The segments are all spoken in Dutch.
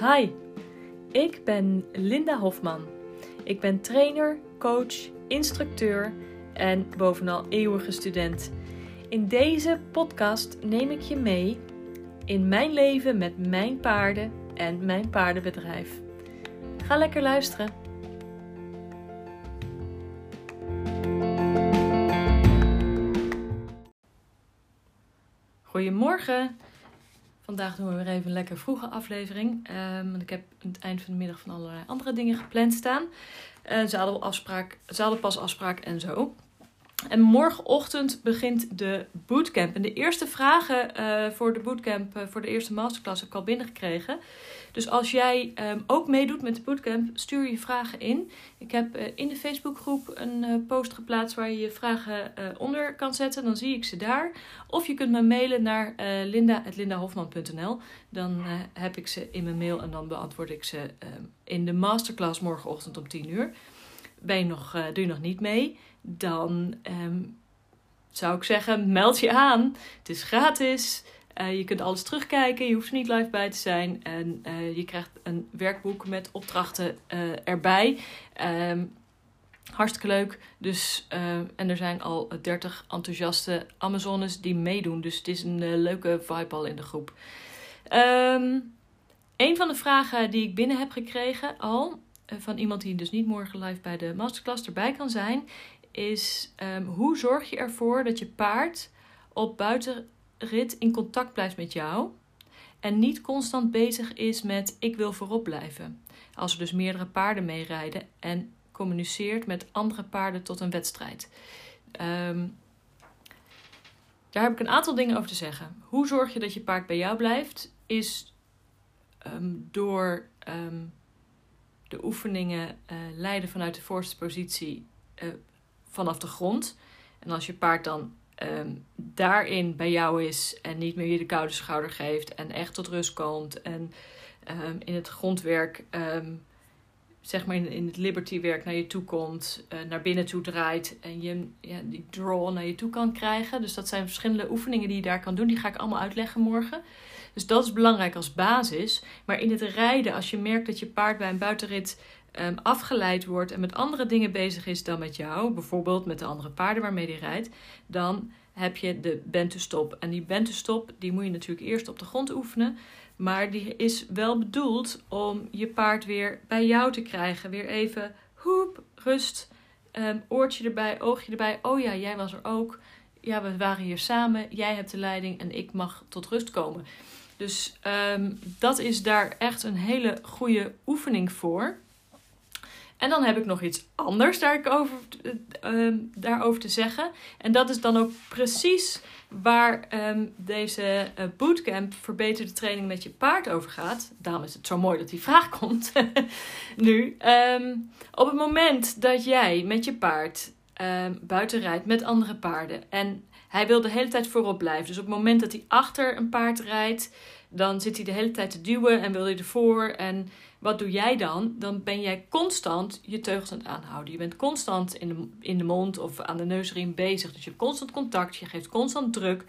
Hi, ik ben Linda Hofman. Ik ben trainer, coach, instructeur en bovenal eeuwige student. In deze podcast neem ik je mee in mijn leven met mijn paarden en mijn paardenbedrijf. Ga lekker luisteren. Goedemorgen. Vandaag doen we weer even een lekker vroege aflevering. Um, want ik heb aan het eind van de middag van allerlei andere dingen gepland staan. Uh, zadelafspraak, zadelpas afspraak en zo. En morgenochtend begint de bootcamp. En de eerste vragen uh, voor de bootcamp, uh, voor de eerste masterclass, heb ik al binnengekregen. Dus als jij um, ook meedoet met de bootcamp, stuur je vragen in. Ik heb uh, in de Facebookgroep een post geplaatst waar je je vragen onder kan zetten. Dan zie ik ze daar. Of je kunt me mailen naar linda.lindahofman.nl. Dan heb ik ze in mijn mail en dan beantwoord ik ze in de masterclass morgenochtend om 10 uur. Ben je nog, doe je nog niet mee? dan um, zou ik zeggen, meld je aan. Het is gratis. Uh, je kunt alles terugkijken. Je hoeft er niet live bij te zijn. En uh, je krijgt een werkboek met opdrachten uh, erbij. Um, hartstikke leuk. Dus, en er zijn al 30 enthousiaste Amazones die meedoen. Dus het is een leuke vibe al in de groep. Um, een van de vragen die ik binnen heb gekregen al, van iemand die dus niet morgen live bij de masterclass erbij kan zijn, is um, hoe zorg je ervoor dat je paard op buitenrit in contact blijft met jou en niet constant bezig is met ik wil voorop blijven. Als er dus meerdere paarden meerijden en communiceert met andere paarden tot een wedstrijd. Um, daar heb ik een aantal dingen over te zeggen. Hoe zorg je dat je paard bij jou blijft? Is um, door um, de oefeningen uh, leiden vanuit de voorste positie uh, vanaf de grond. En als je paard dan um, daarin bij jou is en niet meer je de koude schouder geeft en echt tot rust komt en um, in het grondwerk, um, zeg maar in, het liberty-werk naar je toe komt, uh, naar binnen toe draait en je ja, die draw naar je toe kan krijgen. Dus dat zijn verschillende oefeningen die je daar kan doen. Die ga ik allemaal uitleggen morgen. Dus dat is belangrijk als basis. Maar in het rijden, als je merkt dat je paard bij een buitenrit um, afgeleid wordt en met andere dingen bezig is dan met jou, bijvoorbeeld met de andere paarden waarmee hij rijdt, dan heb je de bentustop. En die bentustop die moet je natuurlijk eerst op de grond oefenen. Maar die is wel bedoeld om je paard weer bij jou te krijgen. Weer even hoep, rust, um, oortje erbij, oogje erbij. Oh ja, jij was er ook. Ja, we waren hier samen. Jij hebt de leiding en ik mag tot rust komen. Dus um, dat is daar echt een hele goede oefening voor. En dan heb ik nog iets anders daarover, uh, daarover te zeggen. En dat is dan ook precies waar um, deze uh, bootcamp verbeterde training met je paard over gaat. Daarom is het zo mooi dat die vraag komt nu. Um, op het moment dat jij met je paard buiten rijdt met andere paarden en hij wil de hele tijd voorop blijven. Dus op het moment dat hij achter een paard rijdt, dan zit hij de hele tijd te duwen en wil hij ervoor en wat doe jij dan? Dan ben jij constant je teugels aan het aanhouden. Je bent constant in de, in de mond of aan de neusriem bezig. Dus je hebt constant contact, je geeft constant druk.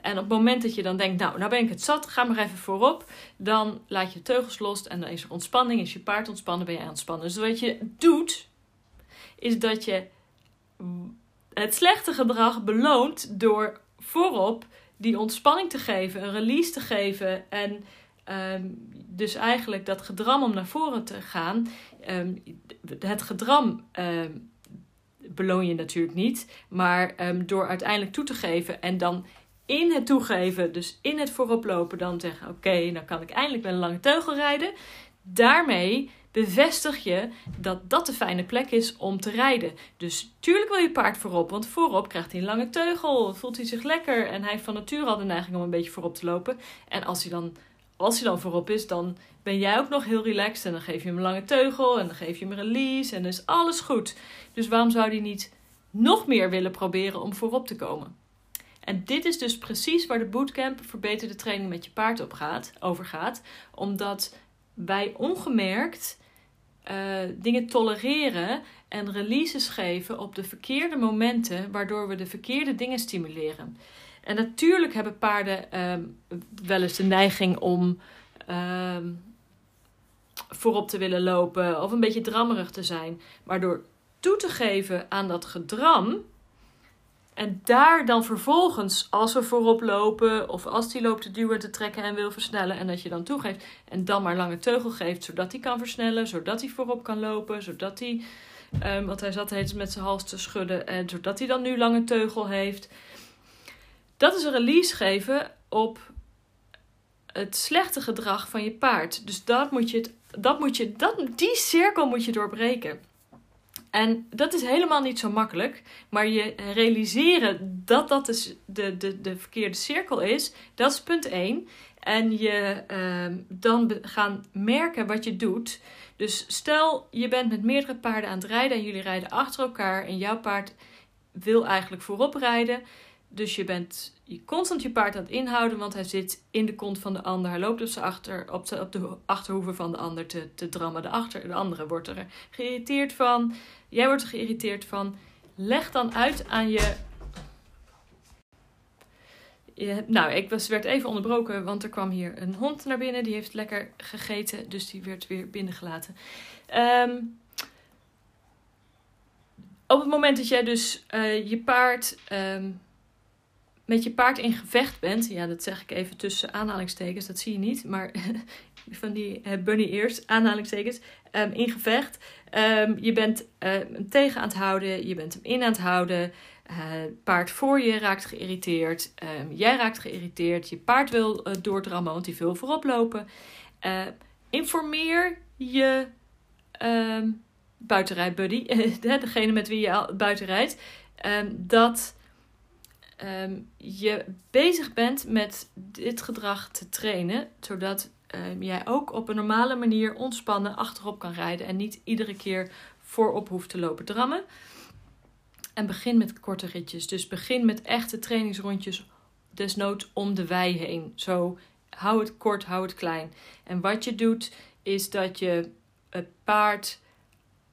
En op het moment dat je dan denkt, nou, nou ben ik het zat, ga maar even voorop. Dan laat je teugels los en dan is er ontspanning. Is je paard ontspannen, ben je ontspannen. Dus wat je doet, is dat je het slechte gedrag beloont door voorop die ontspanning te geven, een release te geven en Um, dus eigenlijk dat gedram om naar voren te gaan. Um, het gedram um, beloon je natuurlijk niet. Maar door uiteindelijk toe te geven en dan in het toegeven, dus in het vooroplopen, dan zeggen: Oké, nou kan ik eindelijk met een lange teugel rijden. Daarmee bevestig je dat dat de fijne plek is om te rijden. Dus tuurlijk wil je paard voorop, want voorop krijgt hij een lange teugel, voelt hij zich lekker en hij van nature al de neiging om een beetje voorop te lopen. En als hij dan als hij dan voorop is, dan ben jij ook nog heel relaxed. En dan geef je hem een lange teugel en dan geef je hem een release en dan is alles goed. Dus waarom zou hij niet nog meer willen proberen om voorop te komen? En dit is dus precies waar de bootcamp verbeterde training met je paard op gaat, over gaat. Omdat wij ongemerkt uh, dingen tolereren en releases geven op de verkeerde momenten, waardoor we de verkeerde dingen stimuleren. En natuurlijk hebben paarden um, wel eens de neiging om um, voorop te willen lopen of een beetje drammerig te zijn. Maar door toe te geven aan dat gedram. En daar dan vervolgens, als we voorop lopen, of als die loopt te duwen, te trekken en wil versnellen, en dat je dan toegeeft, en dan maar lange teugel geeft, zodat hij kan versnellen, zodat hij voorop kan lopen, zodat hij, um, want hij zat heet met zijn hals te schudden, en zodat hij dan nu lange teugel heeft. Dat is een release geven op het slechte gedrag van je paard. Dus dat moet je, dat moet je, dat, die cirkel moet je doorbreken. En dat is helemaal niet zo makkelijk. Maar je realiseren dat dat dus de, de, de verkeerde cirkel is, dat is punt 1. En je uh, dan gaan merken wat je doet. Dus stel je bent met meerdere paarden aan het rijden en jullie rijden achter elkaar en jouw paard wil eigenlijk voorop rijden. Dus je bent je constant je paard aan het inhouden, want hij zit in de kont van de ander. Hij loopt op, achter, op, de, op de achterhoeven van de ander te, te drammen. De, achter, de andere wordt er geïrriteerd van. Jij wordt er geïrriteerd van. Leg dan uit aan je. nou, ik was, werd even onderbroken, want er kwam hier een hond naar binnen. Die heeft lekker gegeten, dus die werd weer binnengelaten. Um, op het moment dat jij dus uh, je paard. Um, met je paard in gevecht bent, ja, dat zeg ik even tussen aanhalingstekens, dat zie je niet, maar van die uh, bunny ears, aanhalingstekens, um, in gevecht. Um, je bent uh, hem tegen aan het houden, je bent hem in aan het houden. Uh, paard voor je raakt geïrriteerd, um, jij raakt geïrriteerd, je paard wil doordrammen, want die wil voorop lopen. informeer je buitenrijdbuddy, degene met wie je buiten rijdt, dat je bezig bent met dit gedrag te trainen, zodat um, jij ook op een normale manier ontspannen achterop kan rijden en niet iedere keer voorop hoeft te lopen drammen. En begin met korte ritjes. Dus begin met echte trainingsrondjes, desnoods om de wei heen. Zo hou het kort, hou het klein. En wat je doet, is dat je het paard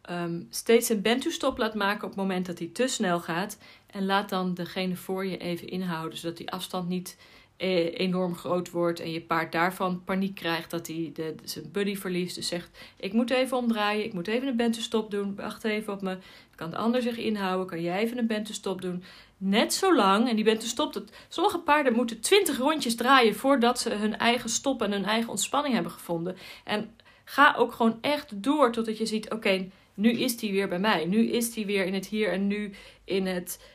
um, steeds een bent-to-stop laat maken op het moment dat hij te snel gaat. En laat dan degene voor je even inhouden, zodat die afstand niet enorm groot wordt en je paard daarvan paniek krijgt dat hij de, zijn buddy verliest. Dus zegt: Ik moet even omdraaien, ik moet even een bente-stop doen, wacht even op me. Kan de ander zich inhouden, kan jij even een bente-stop doen. Net zo lang, en die bente-stop, dat sommige paarden moeten 20 rondjes draaien voordat ze hun eigen stop en hun eigen ontspanning hebben gevonden. En ga ook gewoon echt door totdat je ziet: Oké, nu is die weer bij mij. Nu is die weer in het hier en nu in het eh, eh,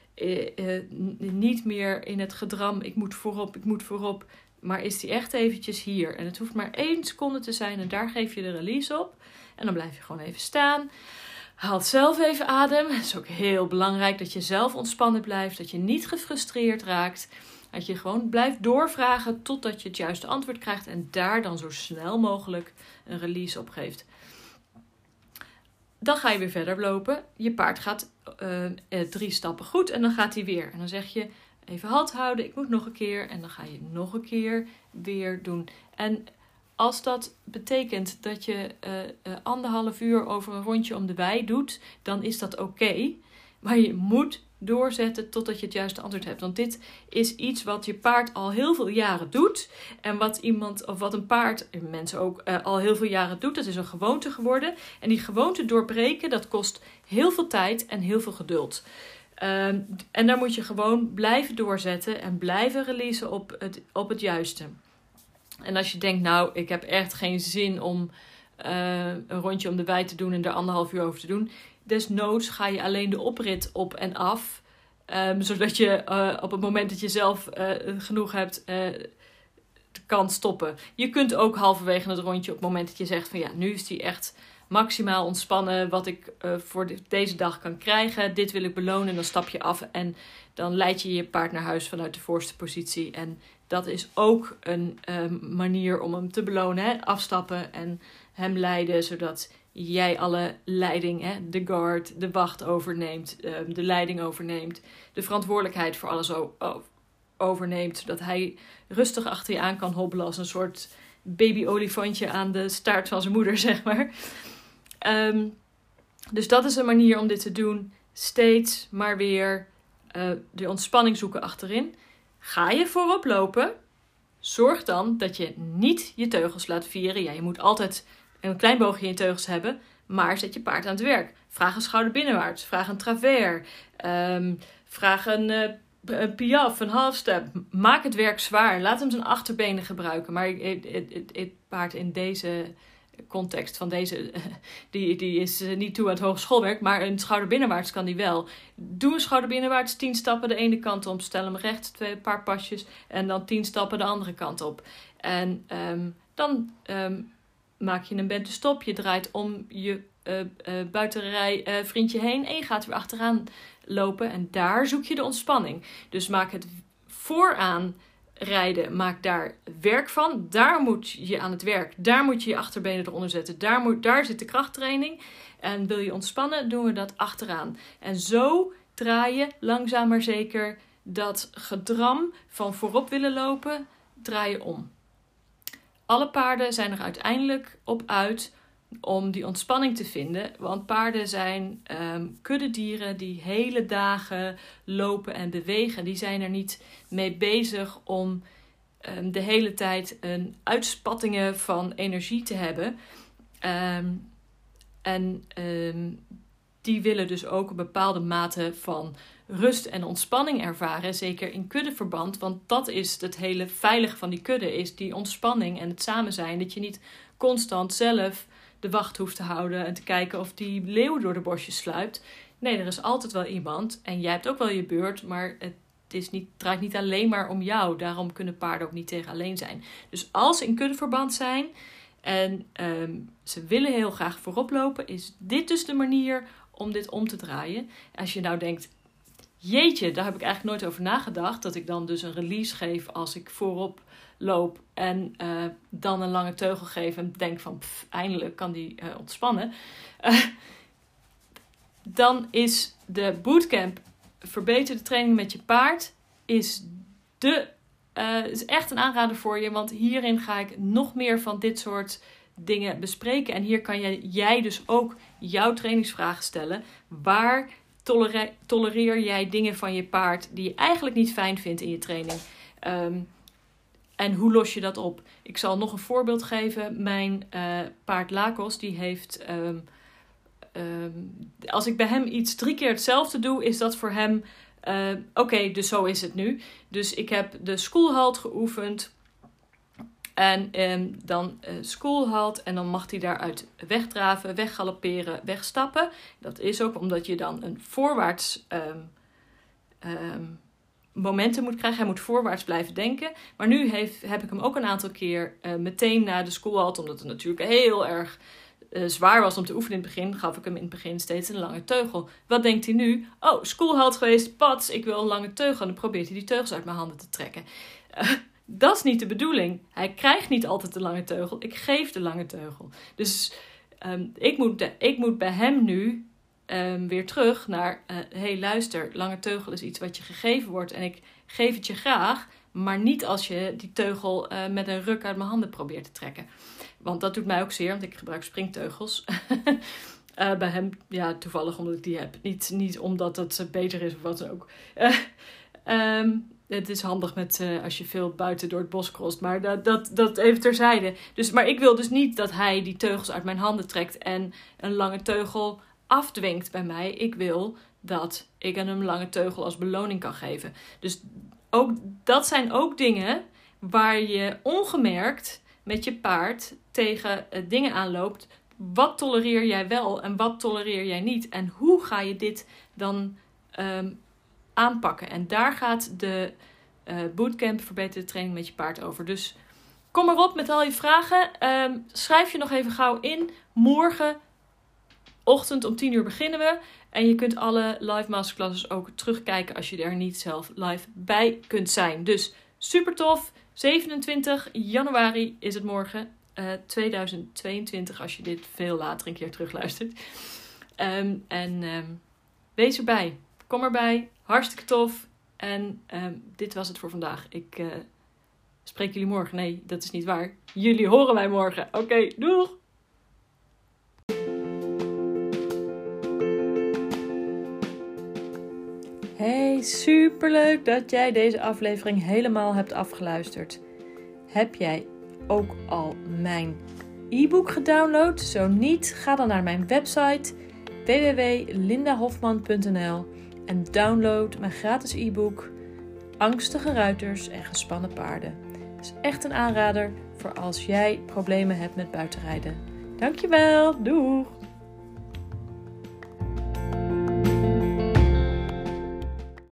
niet meer in het gedram, ik moet voorop, ik moet voorop. Maar is die echt eventjes hier? En het hoeft maar één seconde te zijn en daar geef je de release op. En dan blijf je gewoon even staan. Haal zelf even adem. Het is ook heel belangrijk dat je zelf ontspannen blijft. Dat je niet gefrustreerd raakt. Dat je gewoon blijft doorvragen totdat je het juiste antwoord krijgt. En daar dan zo snel mogelijk een release op geeft. Dan ga je weer verder lopen. Je paard gaat uh, drie stappen goed en dan gaat hij weer. En dan zeg je even halt houden, ik moet nog een keer. En dan ga je nog een keer weer doen. En als dat betekent dat je uh, anderhalf uur over een rondje om de wei doet, dan is dat oké. Maar je moet doorzetten totdat je het juiste antwoord hebt. Want dit is iets wat je paard al heel veel jaren doet. En wat iemand, of wat een paard, en mensen ook, uh, al heel veel jaren doet. Dat is een gewoonte geworden. En die gewoonte doorbreken, dat kost heel veel tijd en heel veel geduld. Um, en daar moet je gewoon blijven doorzetten en blijven releasen op het, op het juiste. En als je denkt, nou, ik heb echt geen zin om uh, een rondje om de wei te doen en er anderhalf uur over te doen desnoods ga je alleen de oprit op en af. Um, zodat je uh, op het moment dat je zelf uh, genoeg hebt, uh, kan stoppen. Je kunt ook halverwege het rondje op het moment dat je zegt van ja, nu is die echt maximaal ontspannen wat ik voor de, deze dag kan krijgen. Dit wil ik belonen. Dan stap je af en dan leid je je paard naar huis vanuit de voorste positie. En dat is ook een um, manier om hem te belonen. Afstappen en hem leiden, zodat jij alle leiding, hè, de guard, de wacht overneemt, ehm, de leiding overneemt, de verantwoordelijkheid voor alles overneemt, zodat hij rustig achter je aan kan hobbelen als een soort baby-olifantje aan de staart van zijn moeder, zeg maar. Ehm, dus dat is een manier om dit te doen. Steeds maar weer uh, de ontspanning zoeken achterin. Ga je voorop lopen, zorg dan dat je niet je teugels laat vieren. Ja, je moet altijd een klein boogje in je teugels hebben, maar zet je paard aan het werk. Vraag een schouder binnenwaarts, vraag een travers, um, vraag een, uh, een piaf, een halfstep. Maak het werk zwaar. Laat hem zijn achterbenen gebruiken. Maar het paard in deze context van deze, die, die is eh, niet toe aan het hogeschoolwerk, maar een schouderbinnenwaarts kan die wel. Doe een schouderbinnenwaarts, tien stappen de ene kant op, stel hem recht, twee paar pasjes en dan tien stappen de andere kant op. En um, dan um, maak je een bente stop, je draait om je uh, buitenrij uh, vriendje heen en je gaat weer achteraan lopen en daar zoek je de ontspanning. Dus maak het vooraan rijden, maak daar werk van. Daar moet je aan het werk. Daar moet je je achterbenen eronder zetten. Daar, moet, daar zit de krachttraining. En wil je ontspannen, doen we dat achteraan. En zo draai je langzaam maar zeker dat gedram van voorop willen lopen, draai je om. Alle paarden zijn er uiteindelijk op uit om die ontspanning te vinden. Want paarden zijn um, kuddedieren die hele dagen lopen en bewegen. Die zijn er niet mee bezig om um, de hele tijd een uitspattingen van energie te hebben. Um, en die willen dus ook een bepaalde mate van rust en ontspanning ervaren, zeker in kuddeverband, want dat is het hele veilige van die kudde, is die ontspanning en het samen zijn, dat je niet constant zelf de wacht hoeft te houden en te kijken of die leeuw door de bosjes sluipt. Nee, er is altijd wel iemand en jij hebt ook wel je beurt, maar het is niet, draait niet alleen maar om jou. Daarom kunnen paarden ook niet tegen alleen zijn. Dus als ze in kuddeverband zijn en um, ze willen heel graag voorop lopen, is dit dus de manier om dit om te draaien. Als je nou denkt, jeetje, daar heb ik eigenlijk nooit over nagedacht, dat ik dan dus een release geef als ik voorop loop en uh, dan een lange teugel geef en denk van pff, eindelijk kan die uh, ontspannen. Uh, dan is de bootcamp verbeterde training met je paard is, de, is echt een aanrader voor je. Want hierin ga ik nog meer van dit soort dingen bespreken. En hier kan jij, jij dus ook jouw trainingsvragen stellen. Waar tolereer, jij dingen van je paard die je eigenlijk niet fijn vindt in je training? Um, en hoe los je dat op? Ik zal nog een voorbeeld geven. Mijn uh, paard Lakos, die heeft. Um, um, als ik bij hem iets drie keer hetzelfde doe, is dat voor hem. Uh, Oké, dus zo is het nu. Dus ik heb de schoolhalt geoefend. En um, dan uh, schoolhalt. En dan mag hij daaruit wegdraven, weggalopperen, wegstappen. Dat is ook omdat je dan een voorwaarts. Um, momenten moet krijgen. Hij moet voorwaarts blijven denken. Maar nu heeft, heb ik hem ook een aantal keer uh, meteen na de school omdat het natuurlijk heel erg uh, zwaar was om te oefenen in het begin, gaf ik hem in het begin steeds een lange teugel. Wat denkt hij nu? Oh, schoolhalt geweest, pats, ik wil een lange teugel. En dan probeert hij die teugels uit mijn handen te trekken. Dat is niet de bedoeling. Hij krijgt niet altijd de lange teugel. Ik geef de lange teugel. Dus um, ik, moet ik moet bij hem nu um, weer terug naar: hé, uh, hey, luister, lange teugel is iets wat je gegeven wordt en ik geef het je graag, maar niet als je die teugel uh, met een ruk uit mijn handen probeert te trekken. Want dat doet mij ook zeer, want ik gebruik springteugels. uh, bij hem, ja, toevallig omdat ik die heb. Niet, niet omdat het beter is of wat dan ook. Um, het is handig met, uh, als je veel buiten door het bos crost. Maar dat, dat, dat even terzijde. Dus, maar ik wil dus niet dat hij die teugels uit mijn handen trekt en een lange teugel afdwingt bij mij. Ik wil dat ik hem een lange teugel als beloning kan geven. Dus ook, dat zijn ook dingen waar je ongemerkt met je paard tegen uh, dingen aanloopt. Wat tolereer jij wel en wat tolereer jij niet? En hoe ga je dit dan um, aanpakken? En daar gaat de uh, bootcamp verbeterde training met je paard over. Dus kom erop met al je vragen. Um, schrijf je nog even gauw in. Morgen ochtend om 10 uur beginnen we. En je kunt alle live masterclasses ook terugkijken als je er niet zelf live bij kunt zijn. Dus super tof. 27 januari is het morgen. Uh, eh, 2022 als je dit veel later een keer terugluistert. Um, en um, wees erbij. Kom erbij. Hartstikke tof. En um, dit was het voor vandaag. Ik uh, spreek jullie morgen. Nee, dat is niet waar. Jullie horen mij morgen. Oké, doeg! Hey, superleuk dat jij deze aflevering helemaal hebt afgeluisterd. Heb jij ook al mijn e-book gedownload? Zo niet, ga dan naar mijn website www.lindahofman.nl en download mijn gratis e-book Angstige ruiters en gespannen paarden. Het is echt een aanrader voor als jij problemen hebt met buitenrijden. Dankjewel, doeg!